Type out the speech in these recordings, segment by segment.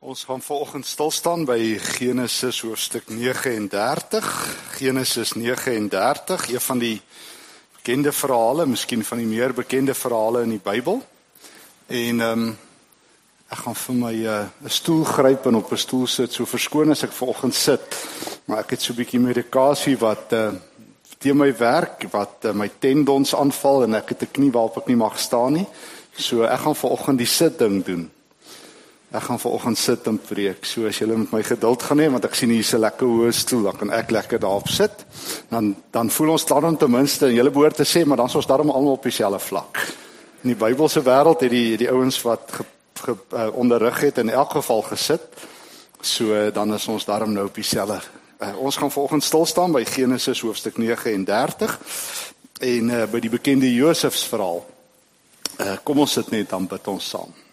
Ons gaan vanoggend stil staan by Genesis hoofstuk 39. Genesis 39, een van die bekende verhale, miskien van die meer bekende verhale in die Bybel. En ehm um, ek gaan vir my 'n uh, stoel gryp en op 'n stoel sit. So verskoon as ek vanoggend sit, maar ek het so 'n bietjie medikasie wat uh teen my werk wat uh, my tendons aanval en ek het 'n knie waarop ek nie mag staan nie. So ek gaan vanoggend die sit ding doen. Ek gaan vanoggend sit en preek. So as julle met my geduld gaan hê want ek sien hier's 'n lekker hoë stoel, dan kan ek lekker daarop sit. Dan dan voel ons dan ten minste en julle behoort te sê, maar dan is ons daarom almal op dieselfde vlak. In die Bybelse wêreld het die die ouens wat ge, ge, uh, onderrig het in elk geval gesit. So uh, dan is ons daarom nou op dieselfde. Uh, ons gaan vanoggend stil staan by Genesis hoofstuk 39 en uh, by die bekende Josefs verhaal. Uh, kom ons sit net dan bid ons saam.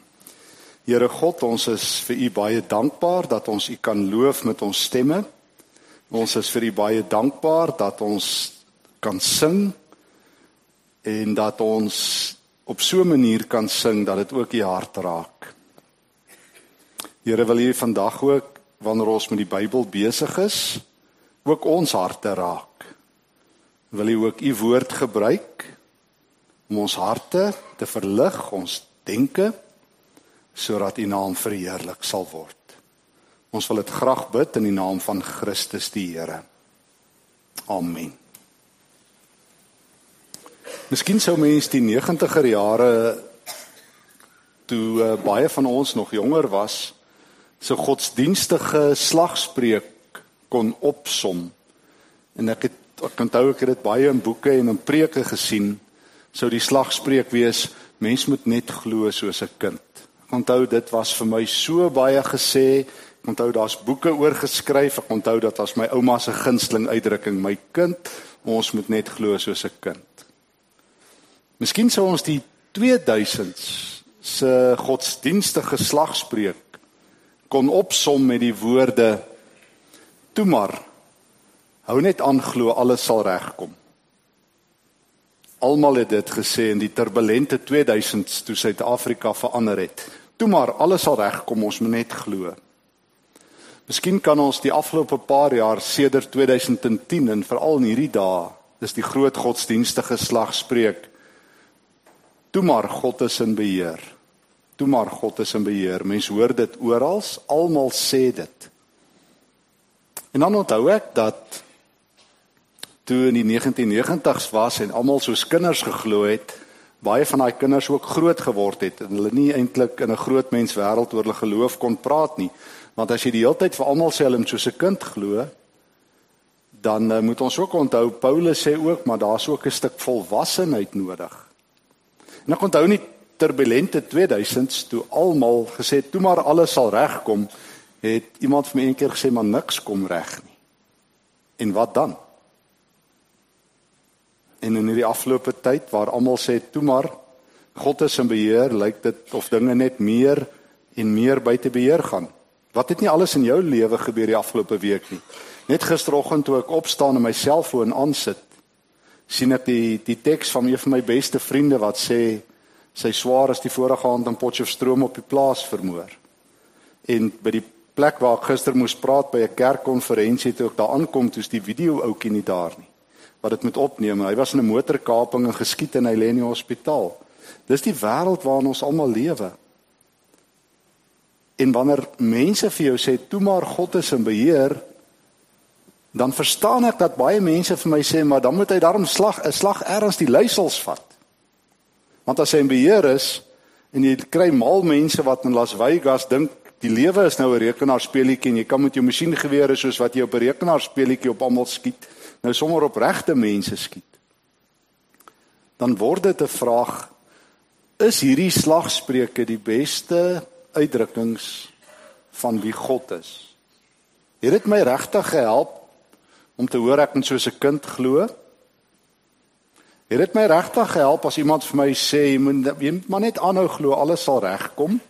Here God, ons is vir U baie dankbaar dat ons U kan loof met ons stemme. Ons is vir U baie dankbaar dat ons kan sing en dat ons op so 'n manier kan sing dat dit ook U hart raak. Here wil U vandag ook wanneer ons met die Bybel besig is, ook ons harte raak. Wil U ook U woord gebruik om ons harte te verlig, ons denke sodat U naam verheerlik sal word. Ons wil dit graag bid in die naam van Christus die Here. Amen. Miskien sou mense die 90er jare toe uh, baie van ons nog jonger was, so godsdienstige slagspreuk kon opsom. En ek het ek onthou ek het dit baie in boeke en in preke gesien, sou die slagspreuk wees mens moet net glo soos 'n kind onthou dit was vir my so baie gesê. Ek onthou daar's boeke oor geskryf. Ek onthou dat was my ouma se gunsteling uitdrukking, my kind, ons moet net glo soos 'n kind. Miskien sou ons die 2000s se godsdienstige slagspreuk kon opsom met die woorde: "Toe maar, hou net aan glo, alles sal regkom." Almal het dit gesê in die turbulente 2000s toe Suid-Afrika verander het. Toe maar, alles sal regkom, ons moet net glo. Miskien kan ons die afgelope paar jaar sedert 2010 en veral in hierdie dae, dis die groot godsdienstige slagspreuk. Toe maar, God is in beheer. Toe maar, God is in beheer. Mense hoor dit oral, almal sê dit. En dan onthou ek dat toe in die 1990s was en almal soos kinders geglo het, baie van daai kinders ook groot geword het en hulle nie eintlik in 'n groot mens wêreld oor hulle geloof kon praat nie. Want as jy die hele tyd vir almal sê hulle moet soos 'n kind glo, dan uh, moet ons ook onthou Paulus sê ook maar daar's ook 'n stuk volwassenheid nodig. En ek onthou nie turbulente 2000s toe almal gesê toe maar alles sal regkom, het iemand vir my eendag gesê maar niks kom reg nie. En wat dan? En in hierdie afgelope tyd waar almal sê toe maar God is in beheer, lyk dit of dinge net meer en meer buite beheer gaan. Wat het nie alles in jou lewe gebeur die afgelope week nie? Net gisteroggend toe ek opstaan en my selfoon aansit, sien ek die die teks van een van my beste vriende wat sê sy swaar is die vorige aand in Potchefstroom op die plaas vermoor. En by die plek waar ek gister moes praat by 'n kerkkonferensie toe ek daar aankom, toe's die video ouetjie nie daar nie wat dit moet opneem. Hy was in 'n motorkaping en geskiet in 'n Leni hospitaal. Dis die wêreld waarin ons almal lewe. En wanneer mense vir jou sê toe maar God is in beheer, dan verstaan ek dat baie mense vir my sê maar dan moet hy daarom slag 'n slag erns die luisels vat. Want as hy in beheer is en jy kry mal mense wat in Las Vegas dink die lewe is nou 'n rekenaarspeletjie en jy kan met jou masjiengewere soos wat jy op 'n rekenaarspeletjie op almal skiet nou sommer op regte mense skiet. Dan word dit 'n vraag: Is hierdie slagspreuke die beste uitdrukkings van wie God is? Het dit my regtig gehelp om te hoor ek moet soos 'n kind glo? Het dit my regtig gehelp as iemand vir my sê jy moet jy moet maar net aanhou glo alles sal regkom?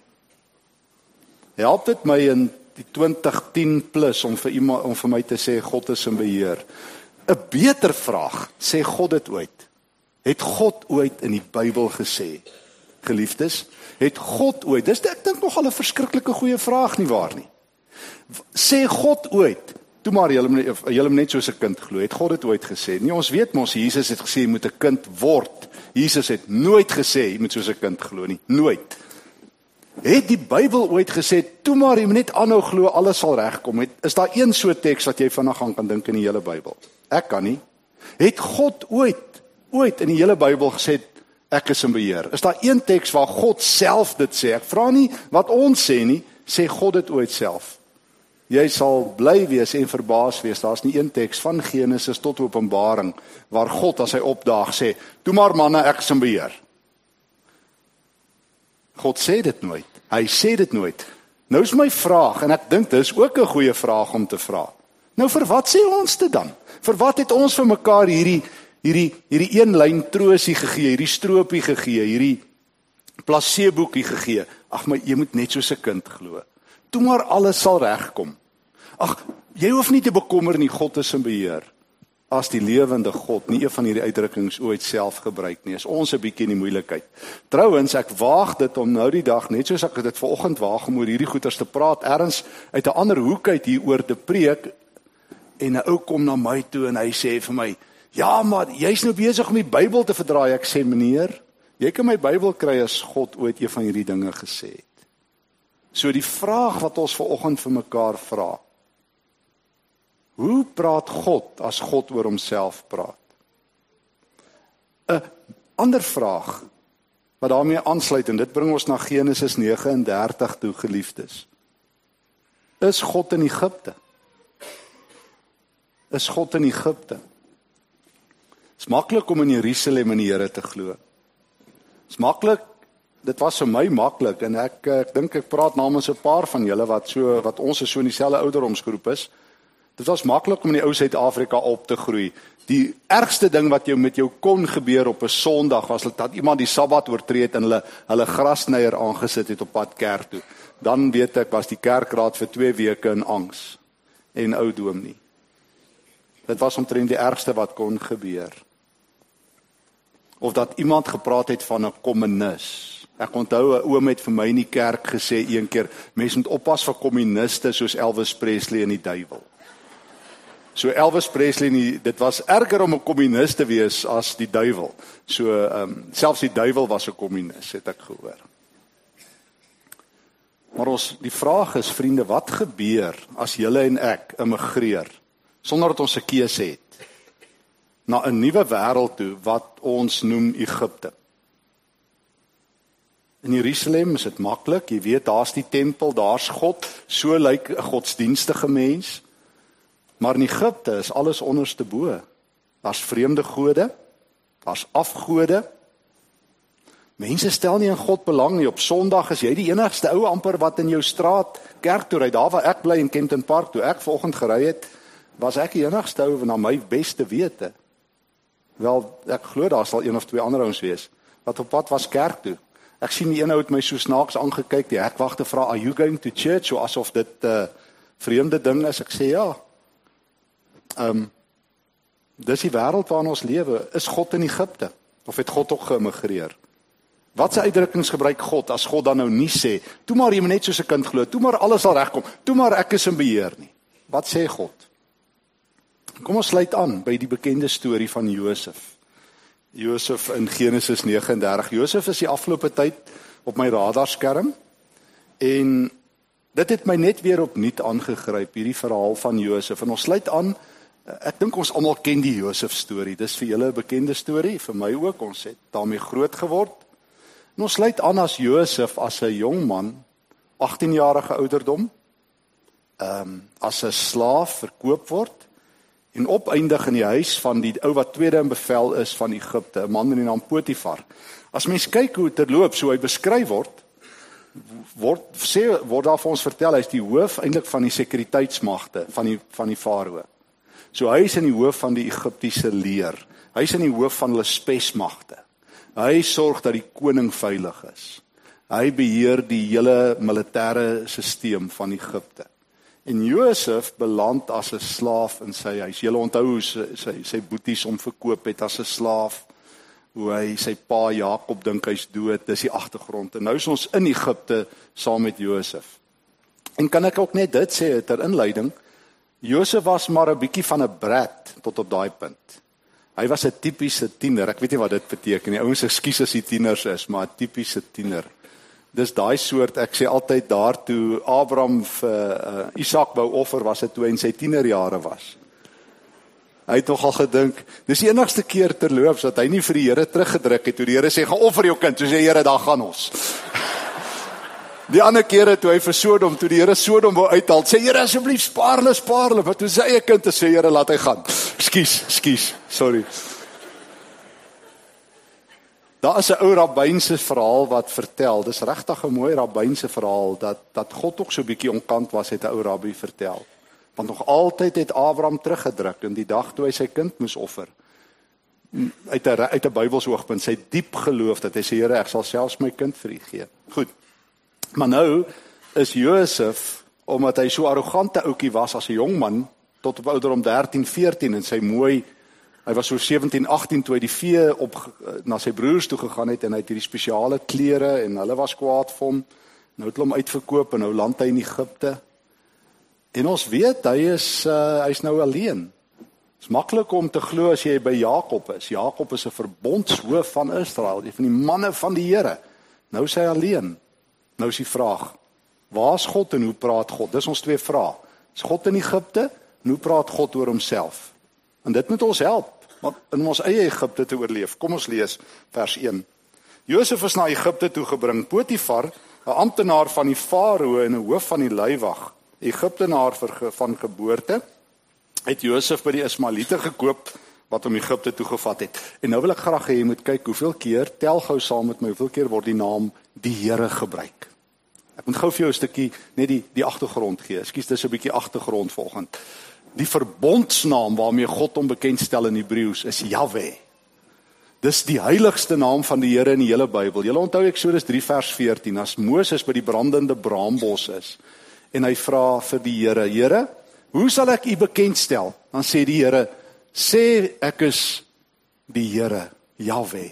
Help dit my in die 2010 plus om vir iemand om vir my te sê God is in beheer? 'n beter vraag, sê God dit ooit? Het God ooit in die Bybel gesê, geliefdes, Het God ooit? Dis ek dink nog al 'n verskriklike goeie vraag nie waar nie. Sê God ooit? Toe maar julle julle net soos 'n kind glo. Het God dit ooit gesê? Nee, ons weet mos Jesus het gesê jy moet 'n kind word. Jesus het nooit gesê jy moet soos 'n kind glo nie. Nooit. Het die Bybel ooit gesê toe maar jy moet net aanhou glo alles sal regkom? Is daar een so teks wat jy vinnig gaan kan dink in die hele Bybel? Ek kan nie. Het God ooit ooit in die hele Bybel gesê ek is in beheer? Is daar een teks waar God self dit sê? Ek vra nie wat ons sê nie, sê God dit ooit self? Jy sal bly wees en verbaas wees. Daar's nie een teks van Genesis tot Openbaring waar God as hy opdaag sê, "Toe maar manne, ek is in beheer." God sê dit nooit. Hy sê dit nooit. Nou is my vraag en ek dink dis ook 'n goeie vraag om te vra. Nou vir wat sê ons dit dan? Vir wat het ons vir mekaar hierdie hierdie hierdie een lyn troosie gegee, hierdie stroopie gegee, hierdie plaseboetjie gegee? Ag my, jy moet net soos 'n kind glo. Toe maar alles sal regkom. Ag, jy hoef nie te bekommer nie, God is in beheer. As die lewende God nie een van hierdie uitdrukkings ooit self gebruik nie, is ons 'n bietjie in die moeilikheid. Trouwens, ek waag dit om nou die dag net soos ek dit vanoggend waag om oor hierdie goeters te praat, erns uit 'n ander hoek uit hier oor te preek en 'n ou kom na my toe en hy sê vir my, "Ja, maar jy's nou besig om die Bybel te verdraai." Ek sê, "Meneer, jy kan my Bybel kry as God ooit een van hierdie dinge gesê het." So die vraag wat ons ver oggend vir mekaar vra. Hoe praat God as God oor homself praat? 'n Ander vraag wat daarmee aansluit en dit bring ons na Genesis 39 toe geliefdes. Is God in Egipte? Is God in Egipte? Dit is maklik om in Jerusalem in die Here te glo. Dit is maklik dit was vir my maklik en ek ek dink ek praat namens 'n paar van julle wat so wat ons is so in dieselfde ouderdomsgroep is. Dit was maklik om in die ou Suid-Afrika op te groei. Die ergste ding wat jou met jou kon gebeur op 'n Sondag was dat iemand die Sabbat oortree het en hulle hulle grasnyer aangesit het op pad kerk toe. Dan weet ek was die kerkraad vir 2 weke in angs en ou dom nie. Dit was omtrent die ergste wat kon gebeur. Of dat iemand gepraat het van 'n kommunis Ek onthou 'n oom het vir my in die kerk gesê een keer, mense moet oppas vir kommuniste soos Elvis Presley en die duiwel. So Elvis Presley nie, dit was erger om 'n kommunis te wees as die duiwel. So ehm um, selfs die duiwel was 'n kommunis, het ek gehoor. Maar ons die vraag is vriende, wat gebeur as julle en ek immigreer sonder dat ons 'n keuse het na 'n nuwe wêreld toe wat ons noem Egipte? In Jerusalem is dit maklik. Jy weet daar's die tempel, daar's God. So lyk 'n godsdienstige mens. Maar in Egipte is alles onderste bo. Daar's vreemde gode. Daar's afgode. Mense stel nie in God belang nie. Op Sondag is jy die enigste ou amper wat in jou straat kerk toe ry. Daar waar ek bly in Kenton Park toe ek vanoggend gery het, was ek enigste ou wat na my beste wete. Wel, ek glo daar sal een of twee ander ouens wees wat op pad was kerk toe. Ek sien die een ou het my so snaaks aangekyk, die hekwagte vra, "Are you going to church?" so asof dit 'n uh, vreemde ding is. Ek sê ja. Ehm um, Dis die wêreld waarin ons lewe. Is God in Egipte of het God ook geëmigreer? Wat se uitdrukkings gebruik God as God dan nou nie sê, "Toe maar jy moet net soos 'n kind glo, toe maar alles sal regkom, toe maar ek is in beheer nie." Wat sê God? Kom ons sluit aan by die bekende storie van Josef. Josef in Genesis 39. Josef is die afgelope tyd op my radarskerm en dit het my net weer opnuut aangegryp hierdie verhaal van Josef en ons sluit aan ek dink ons almal ken die Josef storie. Dis vir julle 'n bekende storie, vir my ook. Ons het daarmee groot geword. En ons sluit aan as Josef as 'n jong man, 18 jarige ouderdom, ehm um, as 'n slaaf verkoop word en opeindig in die huis van die ou wat tweede in bevel is van Egipte, 'n man met die naam Potifar. As mens kyk hoe dit loop, so hy beskryf word, word sê word daar vir ons vertel hy's die hoof eintlik van die sekuriteitsmagte van die van die farao. So hy is in die hoof van die Egiptiese leer. Hy's in die hoof van hulle spesmagte. Hy sorg dat die koning veilig is. Hy beheer die hele militêre stelsel van Egipte. En Josef beland as 'n slaaf in sy huis. Jy onthou hoe sy sy, sy boeties hom verkoop het as 'n slaaf hoe hy sy pa Jakob dink hy's dood. Dis die agtergrond. En nou is ons in Egipte saam met Josef. En kan ek ook net dit sê ter inleiding? Josef was maar 'n bietjie van 'n brat tot op daai punt. Hy was 'n tipiese tiener. Ek weet nie wat dit beteken nie. Ouens, ekskuus as die tieners is, maar 'n tipiese tiener. Dis daai soort, ek sê altyd daartoe Abraham vir uh, Isak wou offer was dit toe hy in sy tienerjare was. Hy het nogal gedink, dis die enigste keer terloops dat hy nie vir die Here teruggedruk het toe die Here sê gaan offer jou kind, sê die Here dan gaan ons. Die ander kere toe hy vir Sodom, toe die Here Sodom wou uithaal, sê Here asseblief spaar hulle, spaar hulle, want toe sy eie kind sê Here laat hy gaan. Skus, skus, sorry. Daar is 'n ou rabbynse verhaal wat vertel, dis regtig 'n mooi rabbynse verhaal dat dat God ook so 'n bietjie onkant was het 'n ou rabbi vertel. Want nog altyd het Abraham teruggedruk in die dag toe hy sy kind moes offer. Uit 'n uit 'n Bybelse oogpunt, sy diep geloof dat hy sê Here, ek sal selfs my kind vir U gee. Goed. Maar nou is Josef omdat hy so arrogante ouetjie was as 'n jong man tot op ouderdom 13, 14 en sy mooi hy was so 17, 18 toe hy die vee op na sy broers toe gegaan het en hy het hierdie spesiale klere en hulle was kwaad vir hom. Nou het hulle hom uitverkoop en nou land hy in Egipte. En ons weet hy is uh, hy's nou alleen. Dit is maklik om te glo as jy by Jakob is. Jakob is 'n verbondshoof van Israel, een van die manne van die Here. Nou is hy alleen. Nou is die vraag: Waar is God en hoe praat God? Dis ons twee vrae. Is God in Egipte? En hoe praat God oor homself? En dit moet ons help in ons eie Egipte te oorleef. Kom ons lees vers 1. Josef is na Egipte toe gebring. Potifar, 'n amptenaar van die farao en 'n hoof van die leiwag, Egiptenaar van geboorte, het Josef by die Ismaeliete gekoop wat hom Egipte toe gevat het. En nou wil ek graag hê jy moet kyk hoeveel keer tel gou saam met my hoeveel keer word die naam die Here gebruik. Ek moet gou vir jou 'n stukkie net die die agtergrond gee. Ekskuus, dis 'n bietjie agtergrond volgend. Die verbondsnaam waarmee God hom bekendstel in Hebreëus is Jahwe. Dis die heiligste naam van die Here in die hele Bybel. Jy onthou Eksodus 3 vers 14 as Moses by die brandende braambos is en hy vra vir die Here: "Here, hoe sal ek U bekendstel?" Dan sê die Here: "Sê ek is die Here, Jahwe."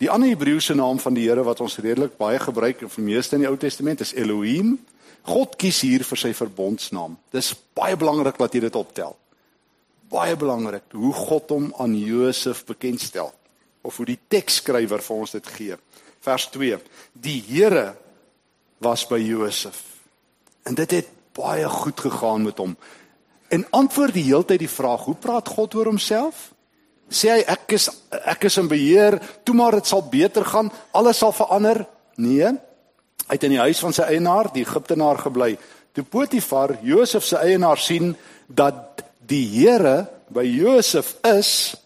Die ander Hebreëse naam van die Here wat ons redelik baie gebruik die meeste in die Ou Testament is Elohim. God kies hier vir sy verbondsnaam. Dis baie belangrik dat jy dit optel. Baie belangrik hoe God hom aan Josef bekendstel of hoe die teksskrywer vir ons dit gee. Vers 2. Die Here was by Josef. En dit het baie goed gegaan met hom. En antwoord die hele tyd die vraag, hoe praat God oor homself? sê hy ek is ek is in beheer, toe maar dit sal beter gaan, alles sal verander. Nee. Hy het in die huis van sy eienaar, die Egiptenaar gebly. Toe Potifar, Josef se eienaar sien dat die Here by Josef is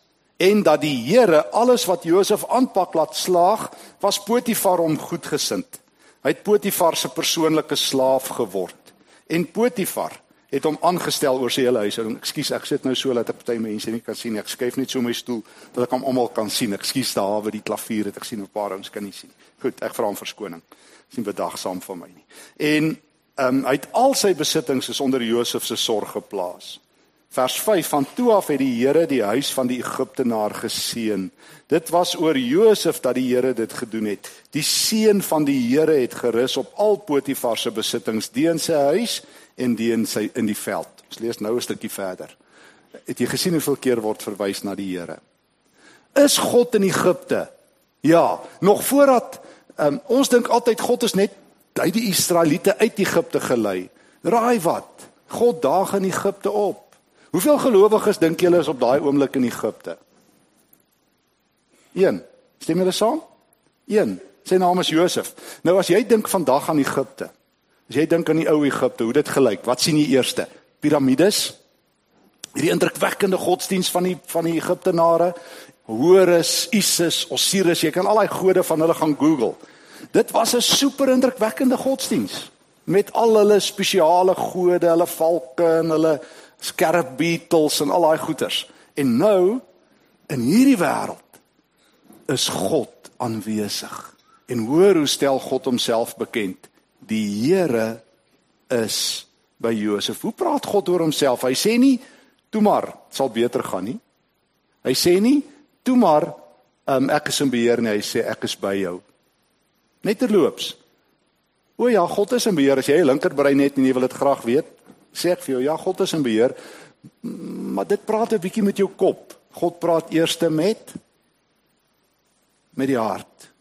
en dat die Here alles wat Josef aanpak laat slaag, was Potifar hom goedgesind. Hy het Potifar se persoonlike slaaf geword. En Potifar het hom aangestel oor sy hele huis. Ekskuus, ek sit nou so dat 'n party mense nie kan sien nie. Ek skuif net so my stoel dat ek hom almal kan sien. Ekskuus daar waar die klavier het ek sien 'n paar ouens kan nie sien. Goed, ek vra hom verskoning. Sien bedagsaam vir my nie. En ehm um, hy het al sy besittings is onder Josef se sorg geplaas. Vers 5 van toe af het die Here die huis van die Egiptenaar geseën. Dit was oor Josef dat die Here dit gedoen het. Die seën van die Here het gerus op al Potifar se besittings, die in sy huis en die in sy in die veld. Ons lees nou 'n stukkie verder. Het jy gesien hoeveel keer word verwys na die Here? Is God in Egipte? Ja, nog voordat um, ons dink altyd God is net hy die Israeliete uit Egipte gelei. Raai wat? God daag in Egipte op. Hoeveel gelowiges dink julle is op daai oomblik in Egipte? 1. Stem julle saam? 1. Sy naam is Josef. Nou as jy dink vandag aan Egipte, As jy dink aan die ou Egipte, hoe dit gelyk, wat sien jy eerste? Piramides? Hierdie indrukwekkende godsdiens van die van die Egiptenare, Horus, Isis, Osiris, jy kan al daai gode van hulle gaan Google. Dit was 'n super indrukwekkende godsdiens met al hulle spesiale gode, hulle valke en hulle skerpbeetles en al daai goeters. En nou in hierdie wêreld is God aanwesig. En hoor hoe stel God homself bekend? die Here is by Josef. Hoe praat God oor homself? Hy sê nie toe maar sal beter gaan nie. Hy sê nie toe maar um, ek is in beheer nie, hy sê ek is by jou. Net terloops. O ja, God is in beheer. As jy 'n linkerbrein het en jy wil dit graag weet, sê ek vir jou, ja, God is in beheer. Maar dit praat 'n bietjie met jou kop. God praat eers met met die hart.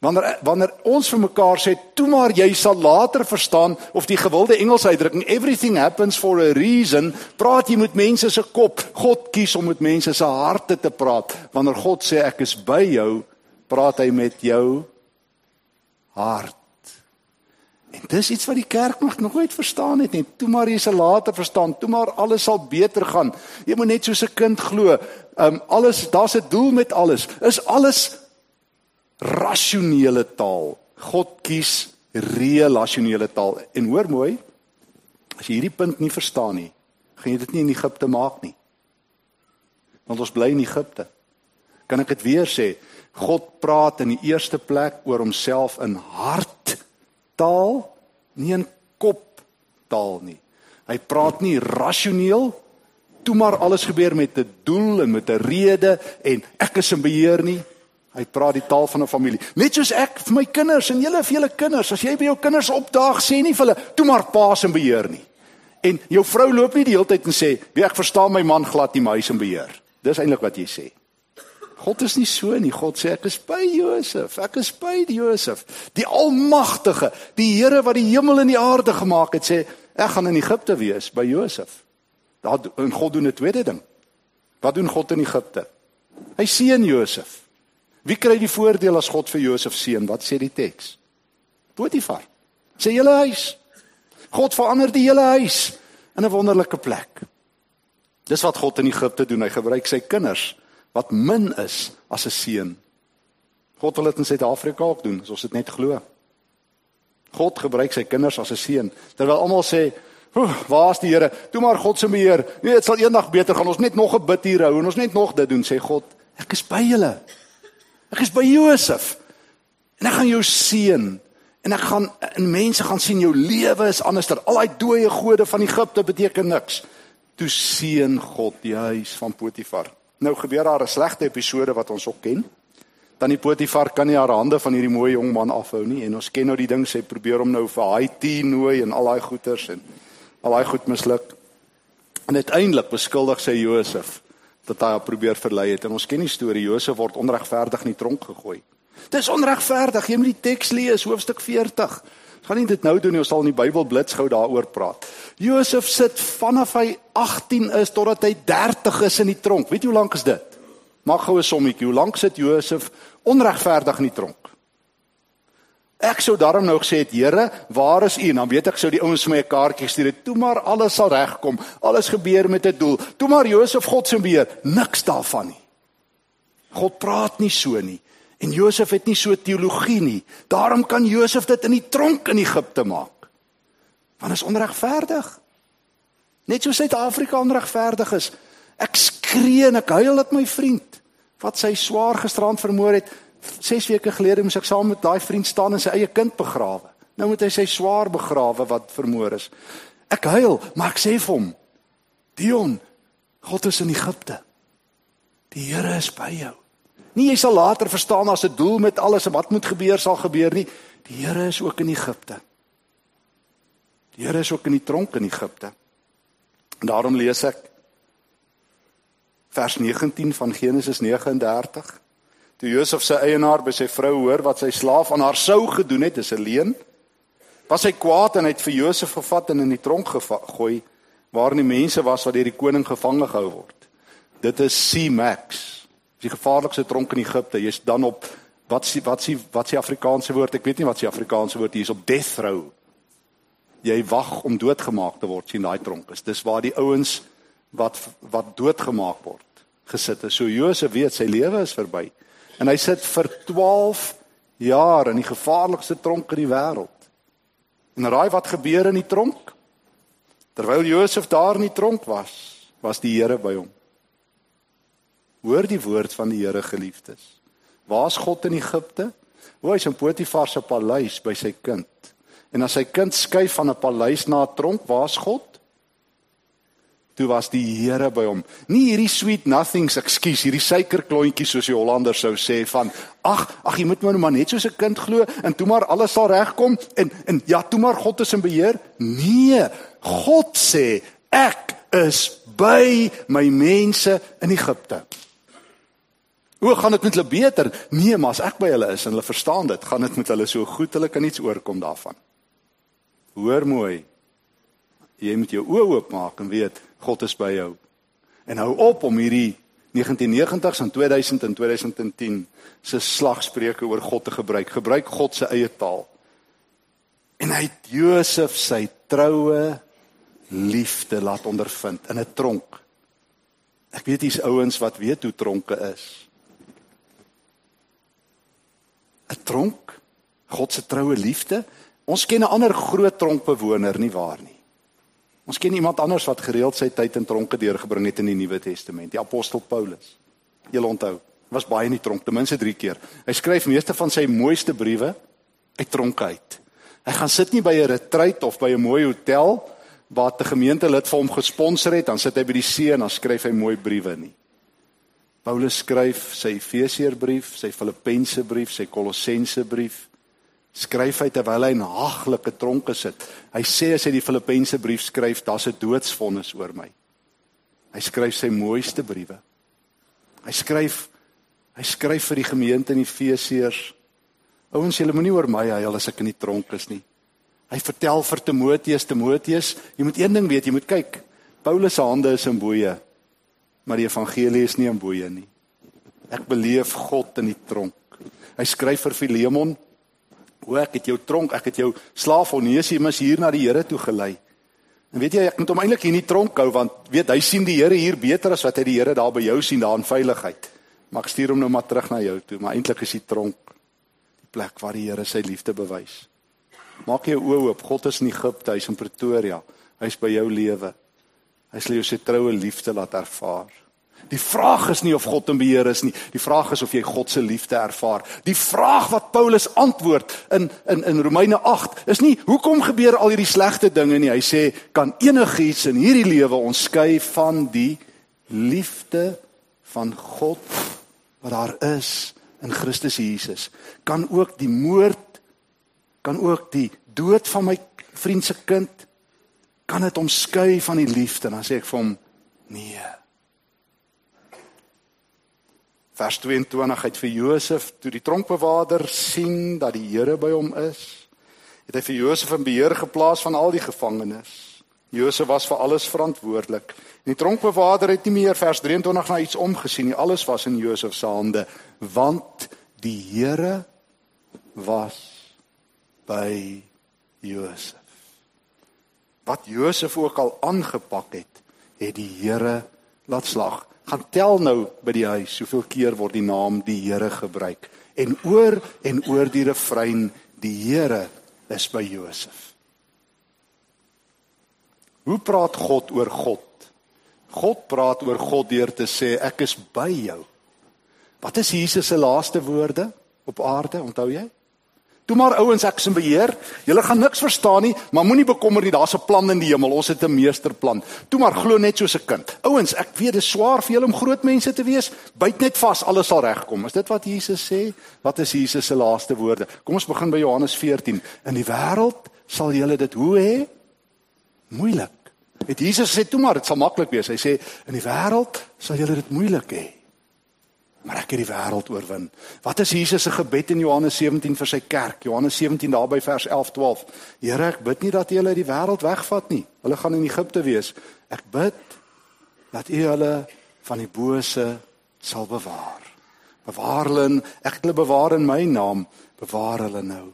Wanneer wanneer ons vir mekaar sê, "Toe maar jy sal later verstaan" of die gewilde Engelse uitdrukking everything happens for a reason, praat jy met mense se kop. God kies om met mense se harte te praat. Wanneer God sê ek is by jou, praat hy met jou hart. En dis iets wat die kerk nog nooit verstaan het nie. Toe maar jy sal later verstaan, toe maar alles sal beter gaan. Jy moet net soos 'n kind glo. Ehm um, alles, daar's 'n doel met alles. Is alles rasionele taal. God kies relasionele taal. En hoor mooi, as jy hierdie punt nie verstaan nie, gaan jy dit nie in Egipte maak nie. Want ons bly in Egipte. Kan ek dit weer sê? God praat in die eerste plek oor homself in hart taal, nie in kop taal nie. Hy praat nie rasioneel toe maar alles gebeur met 'n doel en met 'n rede en ek is in beheer nie. Hy praat die taal van 'n familie. Net soos ek vir my kinders en julle vir julle kinders, as jy by jou kinders opdaag, sê nie vir hulle toe maar pa se beheer nie. En jou vrou loop nie die hele tyd en sê, "Wie ek verstaan my man glad nie, maar hy is in beheer." Dis eintlik wat jy sê. God is nie so nie. God sê ek is by Josef. Ek is by Josef. Die Almagtige, die Here wat die hemel en die aarde gemaak het, sê ek gaan in Egipte wees by Josef. Daar en God doen 'n tweede ding. Wat doen God in Egipte? Hy seën Josef. Wie kry die voordeel as God vir Josef seën? Wat sê die teks? Potifar. Sê hele huis. God verander die hele huis in 'n wonderlike plek. Dis wat God in Egipte doen. Hy gebruik sy kinders wat min is as 'n seun. God wil dit in Suid-Afrika ook doen, as ons dit net glo. God gebruik sy kinders as 'n seun. Terwyl almal sê, "Waar is die Here? Toe maar God se beheer. Nee, dit sal eendag beter gaan. Ons net nog 'n bid hier hou en ons net nog dit doen," sê God. "Ek is by julle. Ek is by Josef. En ek gaan jou seën." En ek gaan en mense gaan sien jou lewe is anders. Dat al daai dooie gode van Egipte beteken niks. Toe seën God die huis van Potifar. Nou gebeur daar 'n slegte episode wat ons ook ken. Tannie Potifar kan nie haar hande van hierdie mooi jong man afhou nie en ons ken nou die ding sy probeer hom nou vir tea nooi en al daai goeters en al daai goed misluk. En uiteindelik beskuldig sy Josef dat hy haar probeer verlei het en ons ken die storie Josef word onregverdig in die tronk gegooi. Dis onregverdig. Jy moet die teks lees, hoofstuk 40 gaan nie dit nou doen nie, ons sal in die Bybel blits gou daaroor praat. Josef sit vanaf hy 18 is totdat hy 30 is in die tronk. Weet jy hoe lank is dit? Maak gou 'n sommetjie. Hoe lank sit Josef onregverdig in die tronk? Ek sou daarom nou gesê het, Here, waar is U? Dan weet ek sou die ouens vir my 'n kaartjie gestuur het. Toe maar alles sal regkom. Alles gebeur met 'n doel. Toe maar Josef God se beheer. Niks daarvan nie. God praat nie so nie. En Josef het nie so teologie nie. Daarom kan Josef dit in die tronk in Egipte maak. Want is onregverdig. Net so Suid-Afrika onregverdig is. Ek skree en ek huil dat my vriend wat sy swaar gisterand vermoor het, 6 weke gelede moes ek saam met daai vriend staan en sy eie kind begrawe. Nou moet hy sy swaar begrawe wat vermoor is. Ek huil, maar ek sê vir hom: Dion, God is in Egipte. Die Here is by jou. Nie jy sal later verstaan as 'n doel met alles en wat moet gebeur sal gebeur nie. Die Here is ook in Egipte. Die Here is ook in die tronk in Egipte. En daarom lees ek vers 19 van Genesis 39. Toe Josef se eienaar by sy vrou hoor wat sy slaaf aan haar sou gedoen het, is 'n leuen. Was hy kwaad en het vir Josef gevat en in die tronk gegooi waar die mense was wat deur die koning gevange gehou word. Dit is C-Max. Dis die gevaarlikste tronk in Egipte. Jy's dan op wat s'ie wat s'ie wat s'ie Afrikaanse woord? Ek weet nie wat s'ie Afrikaanse woord hier is op death row. Jy wag om doodgemaak te word sien daai tronk is. Dis waar die ouens wat wat doodgemaak word gesit het. So Josef weet sy lewe is verby. En hy sit vir 12 jaar in die gevaarlikste tronk in die wêreld. En raai wat gebeur in die tronk? Terwyl Josef daar in die tronk was, was die Here by hom. Hoor die woord van die Here geliefdes. Waar's God in Egipte? Hoe is in Potifar se paleis by sy kind. En as sy kind skuif van 'n paleis na 'n tronk, waar's God? Toe was die Here by hom. Nie hierdie sweet nothings ekskuus, hierdie suikerklontjies soos die Hollanders sou sê van ag, ag jy moet nou maar net soos 'n kind glo en toe maar alles sal regkom en en ja, toe maar God is in beheer. Nee, God sê ek is by my mense in Egipte. Hoe gaan dit met hulle beter? Nee, maar as ek by hulle is en hulle verstaan dit, gaan dit met hulle so goed, hulle kan niks oorkom daarvan. Hoor mooi. Jy moet jou oë oopmaak en weet God is by jou. En hou op om hierdie 1990s en 2000 en 2010 se slagspreuke oor God te gebruik. Gebruik God se eie taal. En hy het Josef sy troue liefde laat ondervind in 'n tronk. Ek weet hier's ouens wat weet hoe tronke is. 'n Tronk? God se troue liefde? Ons ken 'n ander groot tronkbewoner nie waar nie. Ons ken iemand anders wat gereeld sy tyd in tronke deurgebring het in die Nuwe Testament, die apostel Paulus. Jy onthou, was baie in die tronk, ten minste 3 keer. Hy skryf meeste van sy mooiste briewe uit tronke uit. Hy gaan sit nie by 'n retreat of by 'n mooi hotel waar 'n gemeentelid vir hom gesponsor het, dan sit hy by die see en dan skryf hy mooi briewe nie. Paulus skryf sy Efesiërbrief, sy Filippense brief, sy Kolossense brief, skryf hy terwyl hy in haglike tronke sit. Hy sê as hy die Filippense brief skryf, daar's 'n doodsvonnis oor my. Hy skryf sy mooiste briewe. Hy skryf hy skryf vir die gemeente in Efesiërs. Ouens, julle moenie oor my huil as ek in die tronk is nie. Hy vertel vir Timoteus, Timoteus, jy moet een ding weet, jy moet kyk. Paulus se hande is in boeye, maar die evangelie is nie in boeye nie. Ek beleef God in die tronk. Hy skryf vir Filemon, O ek het jou tronk, ek het jou slaaf Onesimus hier na die Here toe gelei. En weet jy, ek moet hom eintlik hier in die tronk hou want weet hy sien die Here hier beter as wat hy die Here daar by jou sien daar in veiligheid. Maar ek stuur hom nou maar terug na jou toe, maar eintlik is die tronk die plek waar die Here sy liefde bewys. Maak jou oë oop. God is in Egipte, hy's in Pretoria. Hy's by jou lewe. Hy sal jou se troue liefde laat ervaar. Die vraag is nie of God in beheer is nie. Die vraag is of jy God se liefde ervaar. Die vraag wat Paulus antwoord in in in Romeine 8 is nie hoekom gebeur al hierdie slegte dinge nie. Hy sê kan enigiets in hierdie lewe ons skei van die liefde van God wat daar is in Christus Jesus. Kan ook die moord kan ook die dood van my vriend se kind kan dit omskei van die liefde? Dan sê ek vir hom nee. Vers 22 het vir Josef toe die tronkbewaarder sien dat die Here by hom is, het hy vir Josef in beheer geplaas van al die gevangenes. Josef was vir alles verantwoordelik. En die tronkbewaarder het nie meer vers 23 na iets omgesien nie. Alles was in Josef se hande want die Here was by Josef. Wat Josef ook al aangepak het, het die Here laat slag gaan tel nou by die huis hoeveel keer word die naam die Here gebruik en oor en oor die refrein die Here is by Josef. Hoe praat God oor God? God praat oor God deur te sê ek is by jou. Wat is Jesus se laaste woorde op aarde? Onthou jy? Toe maar ouens, ek is in beheer. Julle gaan niks verstaan nie, maar moenie bekommer nie, daar's 'n plan in die hemel. Ons het 'n meesterplan. Toe maar glo net soos 'n kind. Ouens, ek weet dit is swaar vir julle om groot mense te wees. Byt net vas, alles sal regkom. Is dit wat Jesus sê? Wat is Jesus se laaste woorde? Kom ons begin by Johannes 14. In die wêreld sal julle dit hoe hê? Moeilik. Het Jesus sê toe maar, dit sal maklik wees. Hy sê in die wêreld sal julle dit moeilik hê maar ek het die wêreld oorwin. Wat is Jesus se gebed in Johannes 17 vir sy kerk? Johannes 17 daarby vers 11 12. Here, ek bid nie dat U hulle die wêreld wegvat nie. Hulle gaan in Egipte wees. Ek bid dat U hulle van die bose sal bewaar. Bewaar hulle, ek hulle bewaar in my naam, bewaar hulle nou.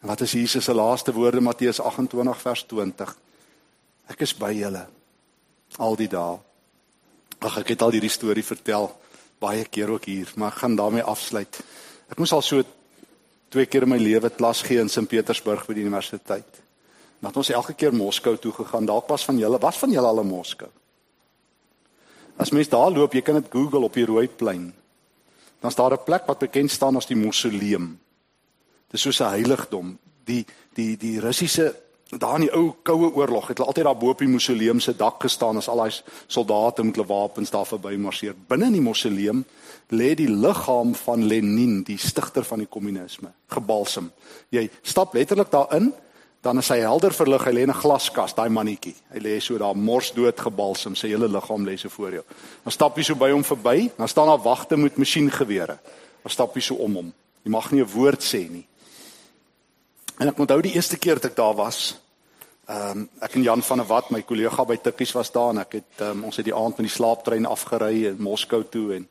En wat is Jesus se laaste woorde Matteus 28 vers 20? Ek is by julle al die dae Ag ek het al hierdie storie vertel baie keer ook hier, maar ek gaan daarmee afsluit. Ek moes al so twee keer in my lewe klas gee in Sint Petersburg by die universiteit. Maar ons elke keer Moskou toe gegaan. Dalk was van julle, was van julle al in Moskou? As mens daar loop, jy kan dit Google op die rooi plein. Dan staan daar 'n plek wat bekend staan as die mausoleum. Dis soos 'n heiligdom. Die die die Russiese Daar in die ou koue oorlog het hulle altyd daar bo op die mausoleum se dak gestaan as al daai soldate met hulle wapens daar verby marseer. Binne in die mausoleum lê die liggaam van Lenin, die stigter van die kommunisme, gebalsem. Jy stap letterlik daarin, dan is hy helder verlig. Hy lê in 'n glaskas, daai mannetjie. Hy lê so daar mors dood gebalsem, sy hele liggaam lê so voor jou. Dan stap jy so by hom verby, dan staan daar wagte met masjiengewere. Dan stap jy so om hom. Jy mag nie 'n woord sê nie. En ek onthou die eerste keer dat ek daar was. Ehm um, ek en Jan van der Walt, my kollega by Tikkies was daar en ek het um, ons het die aand met die slaaptrein afgery in Moskou toe en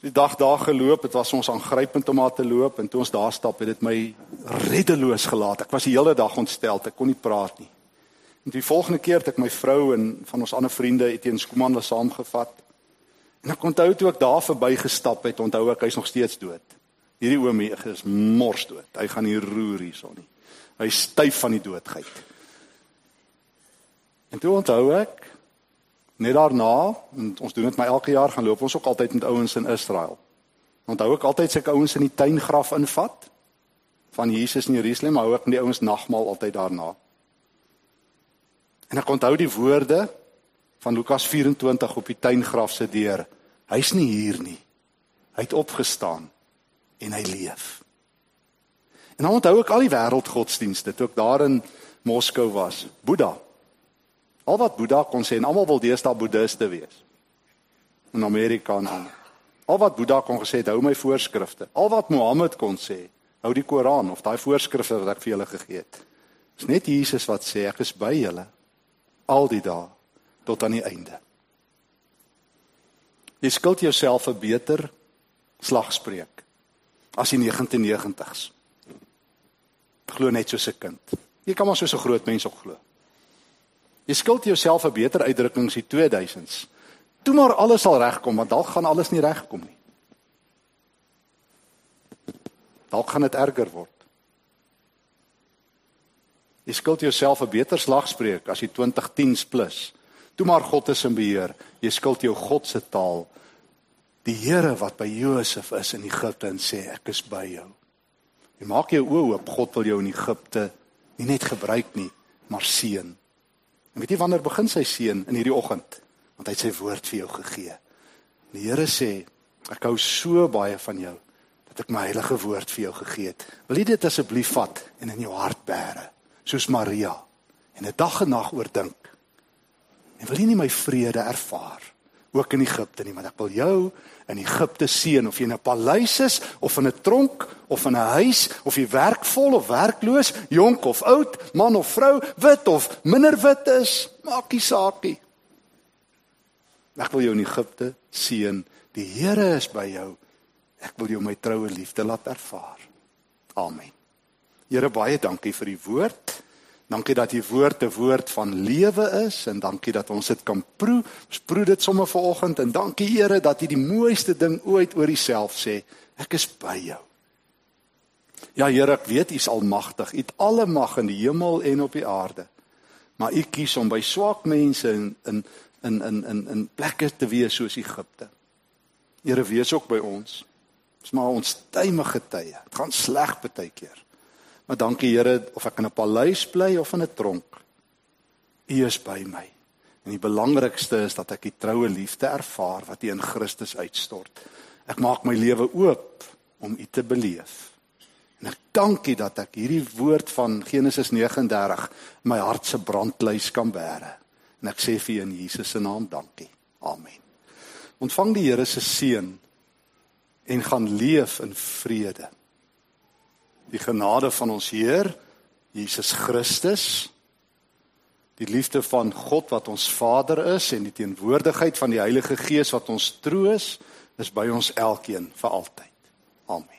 die dag daar geloop, dit was ons aangrypend om daar te loop en toe ons daar stap, het dit my reddeloos gelaat. Ek was die hele dag ontstel, ek kon nie praat nie. En die volgende keer het ek my vrou en van ons ander vriende Etienne Skuman was saamgevat. En ek onthou toe ek daar verbygestap het, onthou ek hy's nog steeds dood. Hierdie oom hier is mors dood. Hy gaan nie roer hierson nie. Hy styf van die doodheid. En toe onthou ek net daarna, ons doen dit maar elke jaar gaan loop ons ook altyd met ouens in Israel. Onthou ek altyd seker ouens in die tuingraf invat van Jesus in Jerusalem, hou ek met die ouens nagmaal altyd daarna. En ek onthou die woorde van Lukas 24 op die tuingraf se deur. Hy's nie hier nie. Hy het opgestaan en hy leef. En dan onthou ek al die wêreldgodsdienste toe ek daar in Moskou was. Boeddha. Al wat Boeddha kon sê en almal wil deesdae boeddhiste wees. In Amerika en al. Al wat Boeddha kon gesê het, hou my voorskrifte. Al wat Mohammed kon sê, hou die Koran of daai voorskrifte wat ek vir julle gegee het. Dis net Jesus wat sê ek is by julle al die dae tot aan die einde. Jy skuld jouself 'n beter slagspreuk as die 1990s. Glo net soos 'n kind. Jy kan maar soos 'n groot mens ook glo. Jy skuld jouself 'n beter uitdrukking as die 2000s. Toe maar alles sal regkom, want dalk gaan alles nie regkom nie. Dalk gaan dit erger word. Jy skuld jouself 'n beter slagspreuk as die 2010s plus. Toe maar God is in beheer. Jy skuld jou God se taal die Here wat by Josef is in Egipte en sê ek is by jou. Jy maak jou oë oop, God wil jou in Egipte nie net gebruik nie, maar seën. En weet jy wanneer begin sy seën in hierdie oggend? Want hy het sy woord vir jou gegee. Die Here sê ek hou so baie van jou dat ek my heilige woord vir jou gegee het. Wil jy dit asseblief vat en in jou hart bære soos Maria en 'n dag en nag oordink? En wil jy nie my vrede ervaar ook in Egipte nie, want ek wil jou in Egipte seën of jy in 'n paleis is of in 'n tronk of in 'n huis of jy werkvol of werkloos, jonk of oud, man of vrou, wit of minder wit is, maak nie saak nie. Ek wil jou in Egipte seën. Die Here is by jou. Ek wil jou my troue liefde laat ervaar. Amen. Here baie dankie vir die woord. Dankie dat u woord 'n woord van lewe is en dankie dat ons dit kan proe. Ons proe dit sommer vanoggend en dankie Here dat u die mooiste ding ooit oor uself sê. Ek is by jou. Ja Here, ek weet u is almagtig. U het alle mag in die hemel en op die aarde. Maar u kies om by swak mense in in in in in in plekke te wees soos Egipte. Here, wees ook by ons. Dis maar ons tuimige tye. Dit gaan sleg baie keer. Maar dankie Here of ek in 'n paleis bly of in 'n tronk. U is by my. En die belangrikste is dat ek die troue liefde ervaar wat U in Christus uitstort. Ek maak my lewe oop om U te beleef. En ek dankie dat ek hierdie woord van Genesis 39 in my hart se brandluis kan bære. En ek sê vir U in Jesus se naam dankie. Amen. Ontvang die Here se seën en gaan leef in vrede die genade van ons Heer Jesus Christus die liefde van God wat ons Vader is en die teenwoordigheid van die Heilige Gees wat ons troos is by ons elkeen vir altyd. Amen.